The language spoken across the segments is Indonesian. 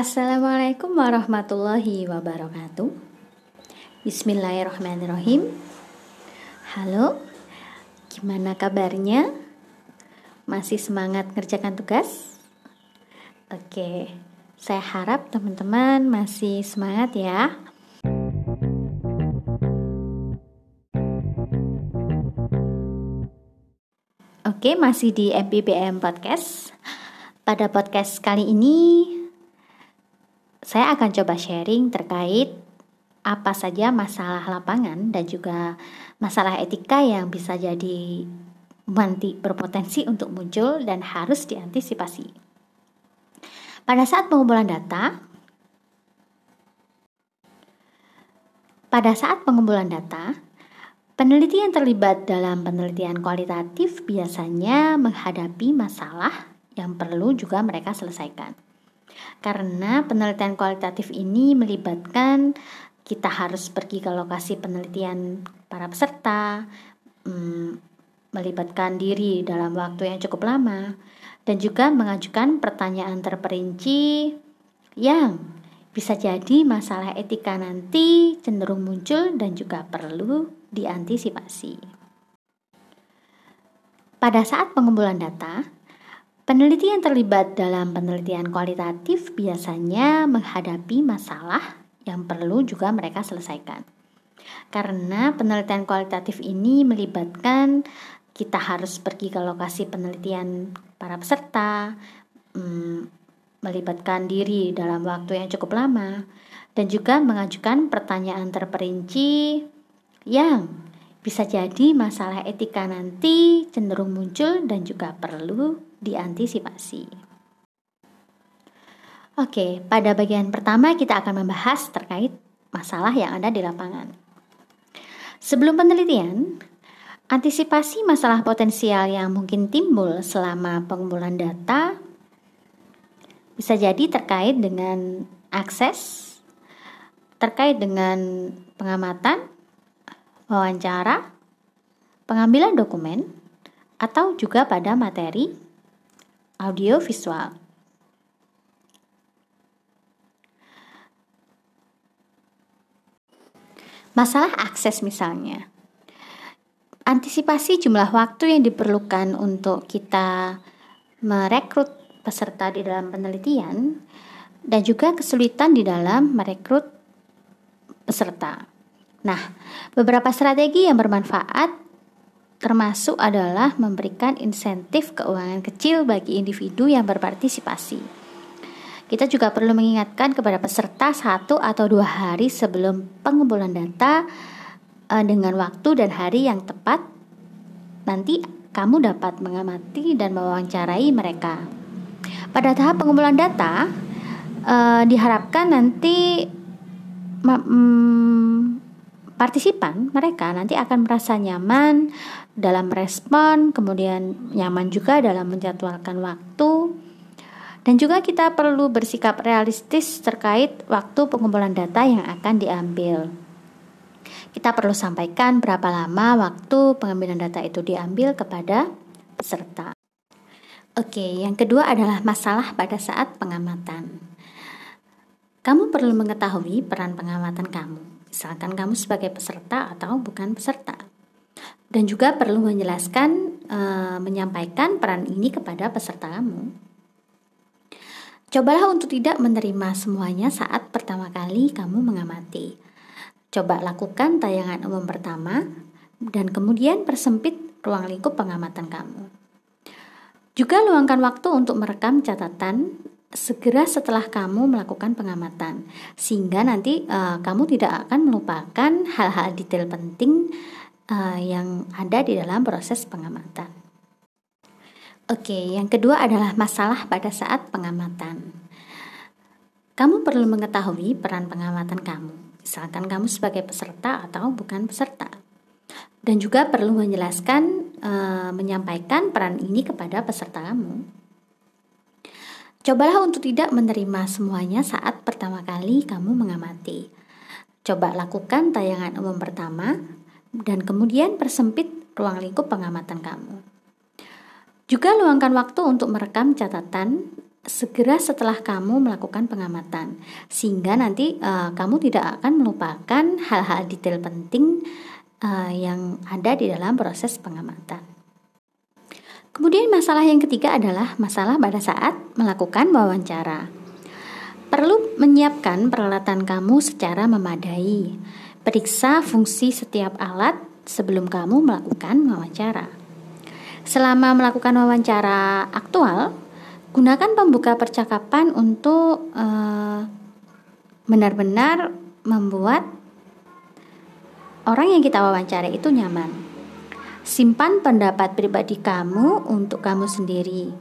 Assalamualaikum warahmatullahi wabarakatuh. Bismillahirrahmanirrahim. Halo, gimana kabarnya? Masih semangat ngerjakan tugas? Oke, saya harap teman-teman masih semangat ya. Oke, masih di MPBM Podcast. Pada podcast kali ini, saya akan coba sharing terkait apa saja masalah lapangan dan juga masalah etika yang bisa jadi nanti berpotensi untuk muncul dan harus diantisipasi. Pada saat pengumpulan data, pada saat pengumpulan data, Peneliti yang terlibat dalam penelitian kualitatif biasanya menghadapi masalah yang perlu juga mereka selesaikan. Karena penelitian kualitatif ini melibatkan kita harus pergi ke lokasi penelitian para peserta, hmm, melibatkan diri dalam waktu yang cukup lama, dan juga mengajukan pertanyaan terperinci yang bisa jadi masalah etika nanti cenderung muncul dan juga perlu diantisipasi. Pada saat pengumpulan data, peneliti yang terlibat dalam penelitian kualitatif biasanya menghadapi masalah yang perlu juga mereka selesaikan. Karena penelitian kualitatif ini melibatkan kita harus pergi ke lokasi penelitian para peserta, hmm, melibatkan diri dalam waktu yang cukup lama, dan juga mengajukan pertanyaan terperinci yang bisa jadi masalah etika nanti cenderung muncul dan juga perlu diantisipasi. Oke, pada bagian pertama kita akan membahas terkait masalah yang ada di lapangan. Sebelum penelitian, antisipasi masalah potensial yang mungkin timbul selama pengumpulan data bisa jadi terkait dengan akses, terkait dengan pengamatan, wawancara, pengambilan dokumen, atau juga pada materi audio visual. Masalah akses misalnya. Antisipasi jumlah waktu yang diperlukan untuk kita merekrut peserta di dalam penelitian dan juga kesulitan di dalam merekrut peserta. Nah, beberapa strategi yang bermanfaat termasuk adalah memberikan insentif keuangan kecil bagi individu yang berpartisipasi. Kita juga perlu mengingatkan kepada peserta satu atau dua hari sebelum pengumpulan data eh, dengan waktu dan hari yang tepat. Nanti kamu dapat mengamati dan mewawancarai mereka. Pada tahap pengumpulan data, eh, diharapkan nanti mm, partisipan mereka nanti akan merasa nyaman dalam respon, kemudian nyaman juga dalam menjadwalkan waktu. Dan juga kita perlu bersikap realistis terkait waktu pengumpulan data yang akan diambil. Kita perlu sampaikan berapa lama waktu pengambilan data itu diambil kepada peserta. Oke, yang kedua adalah masalah pada saat pengamatan. Kamu perlu mengetahui peran pengamatan kamu misalkan kamu sebagai peserta atau bukan peserta. Dan juga perlu menjelaskan, e, menyampaikan peran ini kepada peserta kamu. Cobalah untuk tidak menerima semuanya saat pertama kali kamu mengamati. Coba lakukan tayangan umum pertama dan kemudian persempit ruang lingkup pengamatan kamu. Juga luangkan waktu untuk merekam catatan segera setelah kamu melakukan pengamatan sehingga nanti uh, kamu tidak akan melupakan hal-hal detail penting uh, yang ada di dalam proses pengamatan. Oke, yang kedua adalah masalah pada saat pengamatan. Kamu perlu mengetahui peran pengamatan kamu, misalkan kamu sebagai peserta atau bukan peserta. Dan juga perlu menjelaskan, uh, menyampaikan peran ini kepada peserta kamu Cobalah untuk tidak menerima semuanya saat pertama kali kamu mengamati. Coba lakukan tayangan umum pertama dan kemudian persempit ruang lingkup pengamatan kamu. Juga luangkan waktu untuk merekam catatan segera setelah kamu melakukan pengamatan sehingga nanti uh, kamu tidak akan melupakan hal-hal detail penting uh, yang ada di dalam proses pengamatan. Kemudian masalah yang ketiga adalah masalah pada saat melakukan wawancara. Perlu menyiapkan peralatan kamu secara memadai. Periksa fungsi setiap alat sebelum kamu melakukan wawancara. Selama melakukan wawancara aktual, gunakan pembuka percakapan untuk benar benar-benar membuat orang yang kita wawancara itu nyaman. Simpan pendapat pribadi kamu untuk kamu sendiri.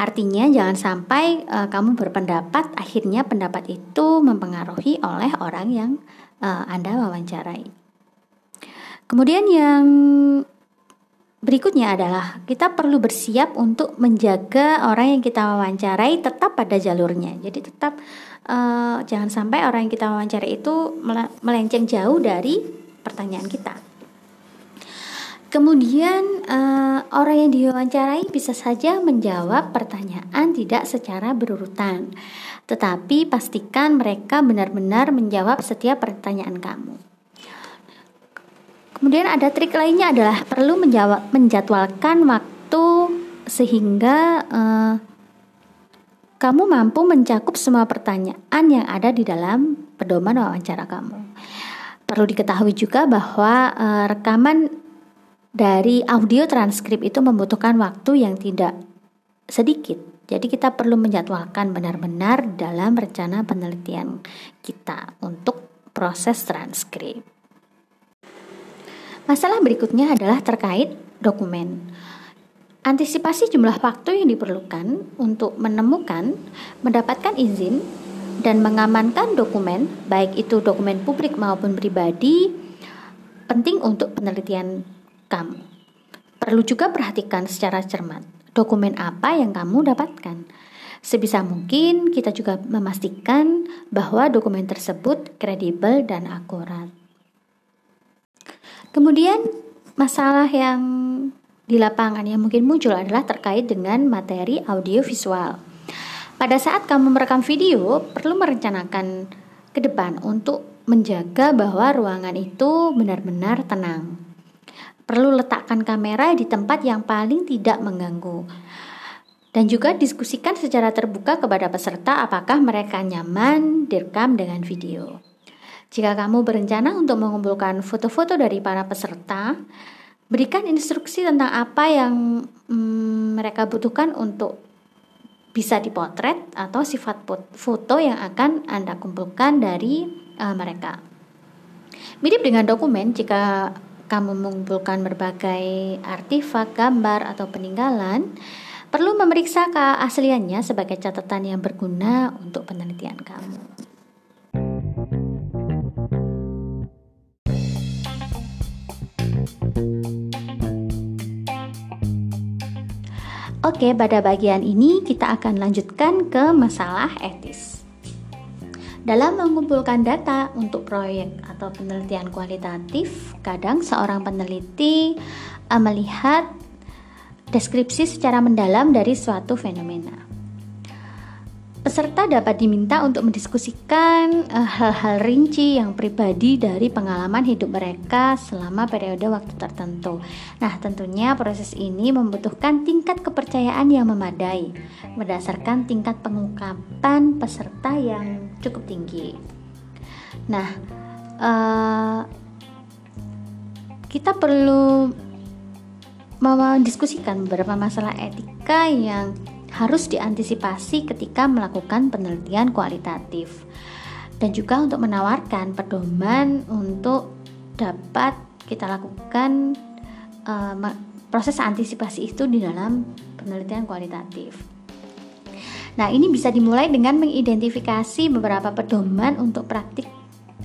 Artinya jangan sampai uh, kamu berpendapat akhirnya pendapat itu mempengaruhi oleh orang yang uh, Anda wawancarai. Kemudian yang berikutnya adalah kita perlu bersiap untuk menjaga orang yang kita wawancarai tetap pada jalurnya. Jadi tetap uh, jangan sampai orang yang kita wawancarai itu melenceng jauh dari pertanyaan kita. Kemudian uh, orang yang diwawancarai bisa saja menjawab pertanyaan tidak secara berurutan, tetapi pastikan mereka benar-benar menjawab setiap pertanyaan kamu. Kemudian ada trik lainnya adalah perlu menjawab menjadwalkan waktu sehingga uh, kamu mampu mencakup semua pertanyaan yang ada di dalam pedoman wawancara kamu. Perlu diketahui juga bahwa uh, rekaman dari audio transkrip itu membutuhkan waktu yang tidak sedikit. Jadi kita perlu menjadwalkan benar-benar dalam rencana penelitian kita untuk proses transkrip. Masalah berikutnya adalah terkait dokumen. Antisipasi jumlah waktu yang diperlukan untuk menemukan, mendapatkan izin, dan mengamankan dokumen, baik itu dokumen publik maupun pribadi, penting untuk penelitian kamu. Perlu juga perhatikan secara cermat dokumen apa yang kamu dapatkan. Sebisa mungkin kita juga memastikan bahwa dokumen tersebut kredibel dan akurat. Kemudian masalah yang di lapangan yang mungkin muncul adalah terkait dengan materi audio visual. Pada saat kamu merekam video, perlu merencanakan ke depan untuk menjaga bahwa ruangan itu benar-benar tenang. Perlu letakkan kamera di tempat yang paling tidak mengganggu. Dan juga diskusikan secara terbuka kepada peserta apakah mereka nyaman direkam dengan video. Jika kamu berencana untuk mengumpulkan foto-foto dari para peserta, berikan instruksi tentang apa yang hmm, mereka butuhkan untuk bisa dipotret atau sifat foto yang akan Anda kumpulkan dari uh, mereka. Mirip dengan dokumen, jika kamu mengumpulkan berbagai artefak, gambar, atau peninggalan, perlu memeriksa keasliannya sebagai catatan yang berguna untuk penelitian kamu. Oke, pada bagian ini kita akan lanjutkan ke masalah etis. Dalam mengumpulkan data untuk proyek atau penelitian kualitatif, kadang seorang peneliti uh, melihat deskripsi secara mendalam dari suatu fenomena. Peserta dapat diminta untuk mendiskusikan eh, hal-hal rinci yang pribadi dari pengalaman hidup mereka selama periode waktu tertentu. Nah, tentunya proses ini membutuhkan tingkat kepercayaan yang memadai berdasarkan tingkat pengungkapan peserta yang cukup tinggi. Nah, uh, kita perlu mendiskusikan beberapa masalah etika yang harus diantisipasi ketika melakukan penelitian kualitatif dan juga untuk menawarkan pedoman untuk dapat kita lakukan uh, proses antisipasi itu di dalam penelitian kualitatif. Nah, ini bisa dimulai dengan mengidentifikasi beberapa pedoman untuk praktik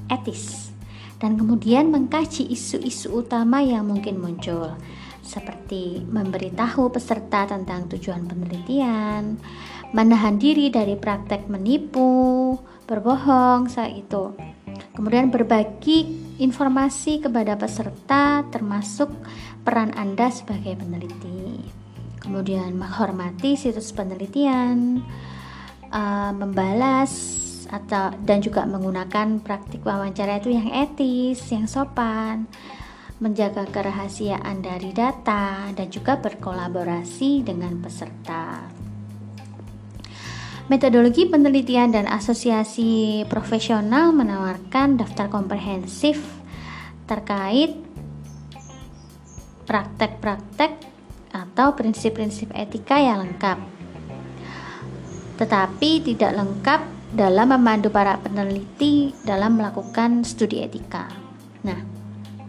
etis dan kemudian mengkaji isu-isu utama yang mungkin muncul seperti memberitahu peserta tentang tujuan penelitian, menahan diri dari praktek menipu, berbohong saat itu. Kemudian berbagi informasi kepada peserta termasuk peran Anda sebagai peneliti. Kemudian menghormati situs penelitian, uh, membalas atau dan juga menggunakan praktik wawancara itu yang etis, yang sopan, menjaga kerahasiaan dari data dan juga berkolaborasi dengan peserta. Metodologi penelitian dan asosiasi profesional menawarkan daftar komprehensif terkait praktek-praktek atau prinsip-prinsip etika yang lengkap. Tetapi tidak lengkap dalam memandu para peneliti dalam melakukan studi etika. Nah,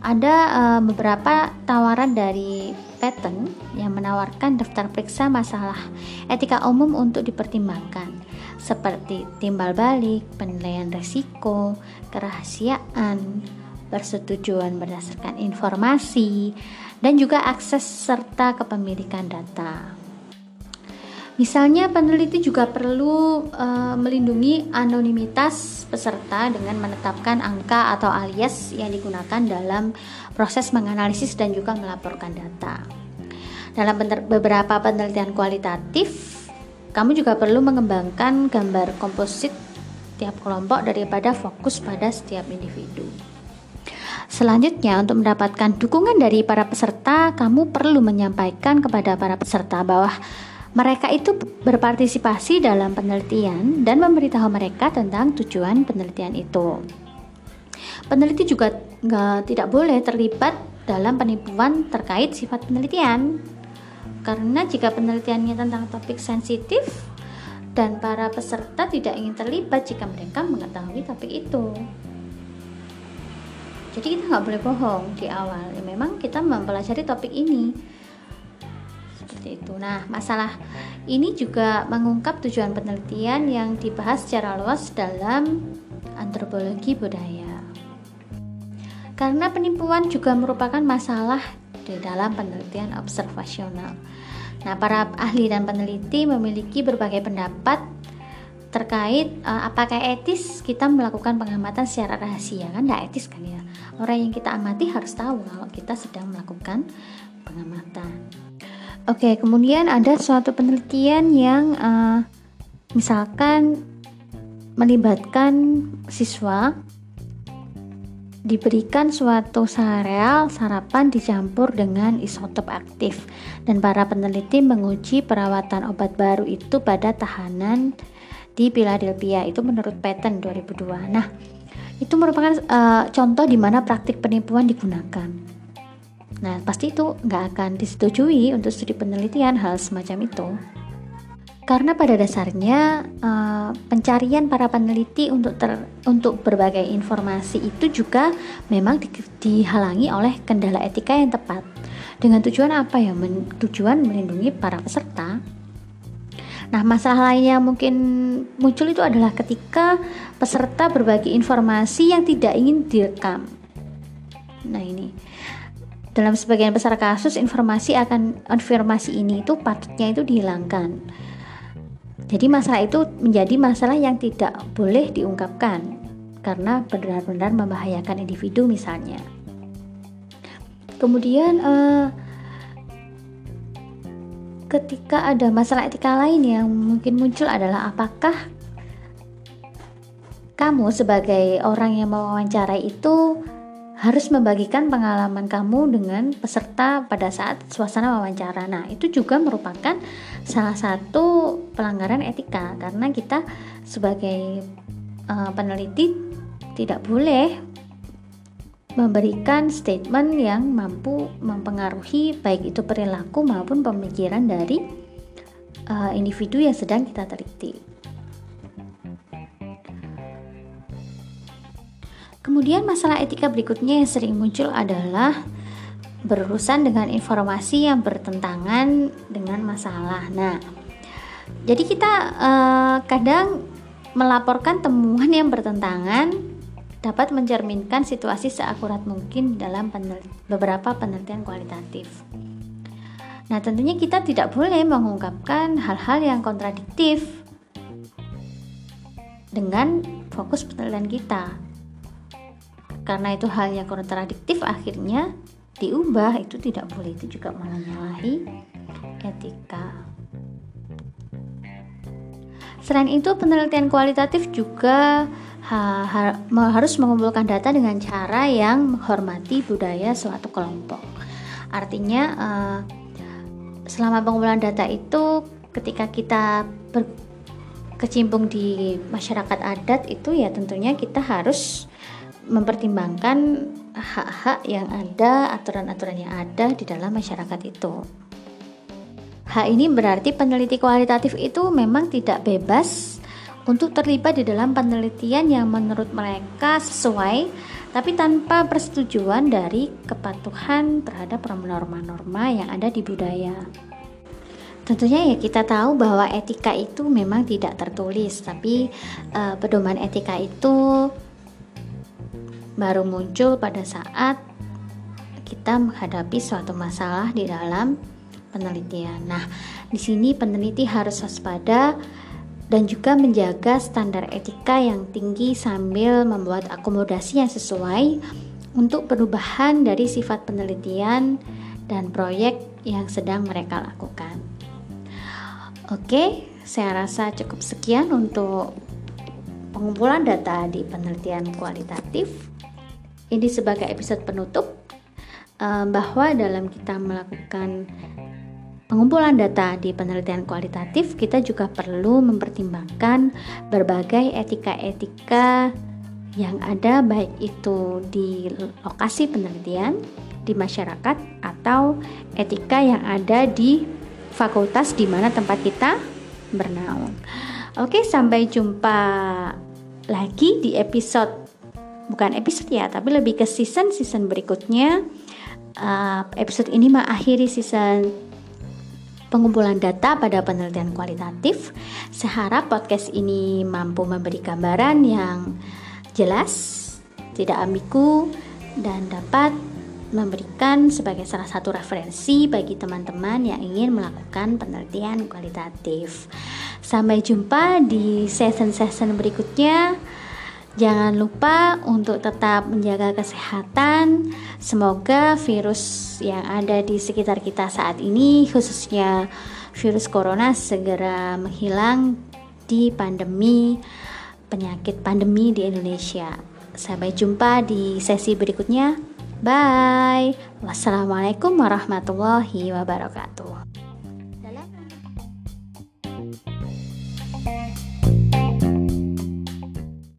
ada uh, beberapa tawaran dari patent yang menawarkan daftar periksa masalah etika umum untuk dipertimbangkan seperti timbal balik, penilaian risiko, kerahasiaan, persetujuan berdasarkan informasi, dan juga akses serta kepemilikan data. Misalnya, peneliti juga perlu e, melindungi anonimitas peserta dengan menetapkan angka atau alias yang digunakan dalam proses menganalisis dan juga melaporkan data. Dalam beberapa penelitian kualitatif, kamu juga perlu mengembangkan gambar komposit tiap kelompok daripada fokus pada setiap individu. Selanjutnya, untuk mendapatkan dukungan dari para peserta, kamu perlu menyampaikan kepada para peserta bahwa mereka itu berpartisipasi dalam penelitian dan memberitahu mereka tentang tujuan penelitian itu. Peneliti juga nggak tidak boleh terlibat dalam penipuan terkait sifat penelitian, karena jika penelitiannya tentang topik sensitif dan para peserta tidak ingin terlibat jika mereka mengetahui topik itu. Jadi kita nggak boleh bohong di awal. Ya, memang kita mempelajari topik ini seperti itu. Nah, masalah ini juga mengungkap tujuan penelitian yang dibahas secara luas dalam antropologi budaya. Karena penipuan juga merupakan masalah di dalam penelitian observasional. Nah, para ahli dan peneliti memiliki berbagai pendapat terkait uh, apakah etis kita melakukan pengamatan secara rahasia? Kan tidak etis kan ya? Orang yang kita amati harus tahu kalau kita sedang melakukan pengamatan. Oke, kemudian ada suatu penelitian yang uh, misalkan melibatkan siswa diberikan suatu sereal sarapan dicampur dengan isotop aktif. Dan para peneliti menguji perawatan obat baru itu pada tahanan di Philadelphia itu menurut patent 2002. Nah, itu merupakan uh, contoh di mana praktik penipuan digunakan. Nah, pasti itu nggak akan disetujui untuk studi penelitian hal semacam itu. Karena pada dasarnya uh, pencarian para peneliti untuk ter, untuk berbagai informasi itu juga memang di, dihalangi oleh kendala etika yang tepat. Dengan tujuan apa ya? Men, tujuan melindungi para peserta. Nah, masalah lain mungkin muncul itu adalah ketika peserta berbagi informasi yang tidak ingin direkam. Nah, ini dalam sebagian besar kasus informasi akan informasi ini itu patutnya itu dihilangkan. Jadi masalah itu menjadi masalah yang tidak boleh diungkapkan karena benar-benar membahayakan individu misalnya. Kemudian uh, ketika ada masalah etika lain yang mungkin muncul adalah apakah kamu sebagai orang yang mewawancarai itu harus membagikan pengalaman kamu dengan peserta pada saat suasana wawancara. Nah, itu juga merupakan salah satu pelanggaran etika karena kita sebagai uh, peneliti tidak boleh memberikan statement yang mampu mempengaruhi baik itu perilaku maupun pemikiran dari uh, individu yang sedang kita teliti. Kemudian masalah etika berikutnya yang sering muncul adalah berurusan dengan informasi yang bertentangan dengan masalah. Nah, jadi kita eh, kadang melaporkan temuan yang bertentangan dapat mencerminkan situasi seakurat mungkin dalam penel beberapa penelitian kualitatif. Nah, tentunya kita tidak boleh mengungkapkan hal-hal yang kontradiktif dengan fokus penelitian kita karena itu hal yang kontradiktif akhirnya diubah itu tidak boleh itu juga menyalahi etika. Selain itu, penelitian kualitatif juga ha, ha, harus mengumpulkan data dengan cara yang menghormati budaya suatu kelompok. Artinya, uh, selama pengumpulan data itu, ketika kita berkecimpung di masyarakat adat itu ya tentunya kita harus mempertimbangkan hak-hak yang ada, aturan-aturan yang ada di dalam masyarakat itu. Hal ini berarti peneliti kualitatif itu memang tidak bebas untuk terlibat di dalam penelitian yang menurut mereka sesuai tapi tanpa persetujuan dari kepatuhan terhadap norma-norma yang ada di budaya. Tentunya ya kita tahu bahwa etika itu memang tidak tertulis, tapi uh, pedoman etika itu baru muncul pada saat kita menghadapi suatu masalah di dalam penelitian. Nah, di sini peneliti harus waspada dan juga menjaga standar etika yang tinggi sambil membuat akomodasi yang sesuai untuk perubahan dari sifat penelitian dan proyek yang sedang mereka lakukan. Oke, saya rasa cukup sekian untuk pengumpulan data di penelitian kualitatif. Ini sebagai episode penutup eh, bahwa dalam kita melakukan pengumpulan data di penelitian kualitatif, kita juga perlu mempertimbangkan berbagai etika-etika yang ada, baik itu di lokasi penelitian, di masyarakat, atau etika yang ada di fakultas di mana tempat kita bernaung. Oke, sampai jumpa lagi di episode, bukan episode ya, tapi lebih ke season-season berikutnya. Uh, episode ini mengakhiri season pengumpulan data pada penelitian kualitatif. Saya harap podcast ini mampu memberi gambaran yang jelas, tidak ambigu, dan dapat memberikan sebagai salah satu referensi bagi teman-teman yang ingin melakukan penelitian kualitatif. Sampai jumpa di season-season berikutnya. Jangan lupa untuk tetap menjaga kesehatan. Semoga virus yang ada di sekitar kita saat ini, khususnya virus corona, segera menghilang di pandemi penyakit pandemi di Indonesia. Sampai jumpa di sesi berikutnya. Bye. Wassalamualaikum warahmatullahi wabarakatuh.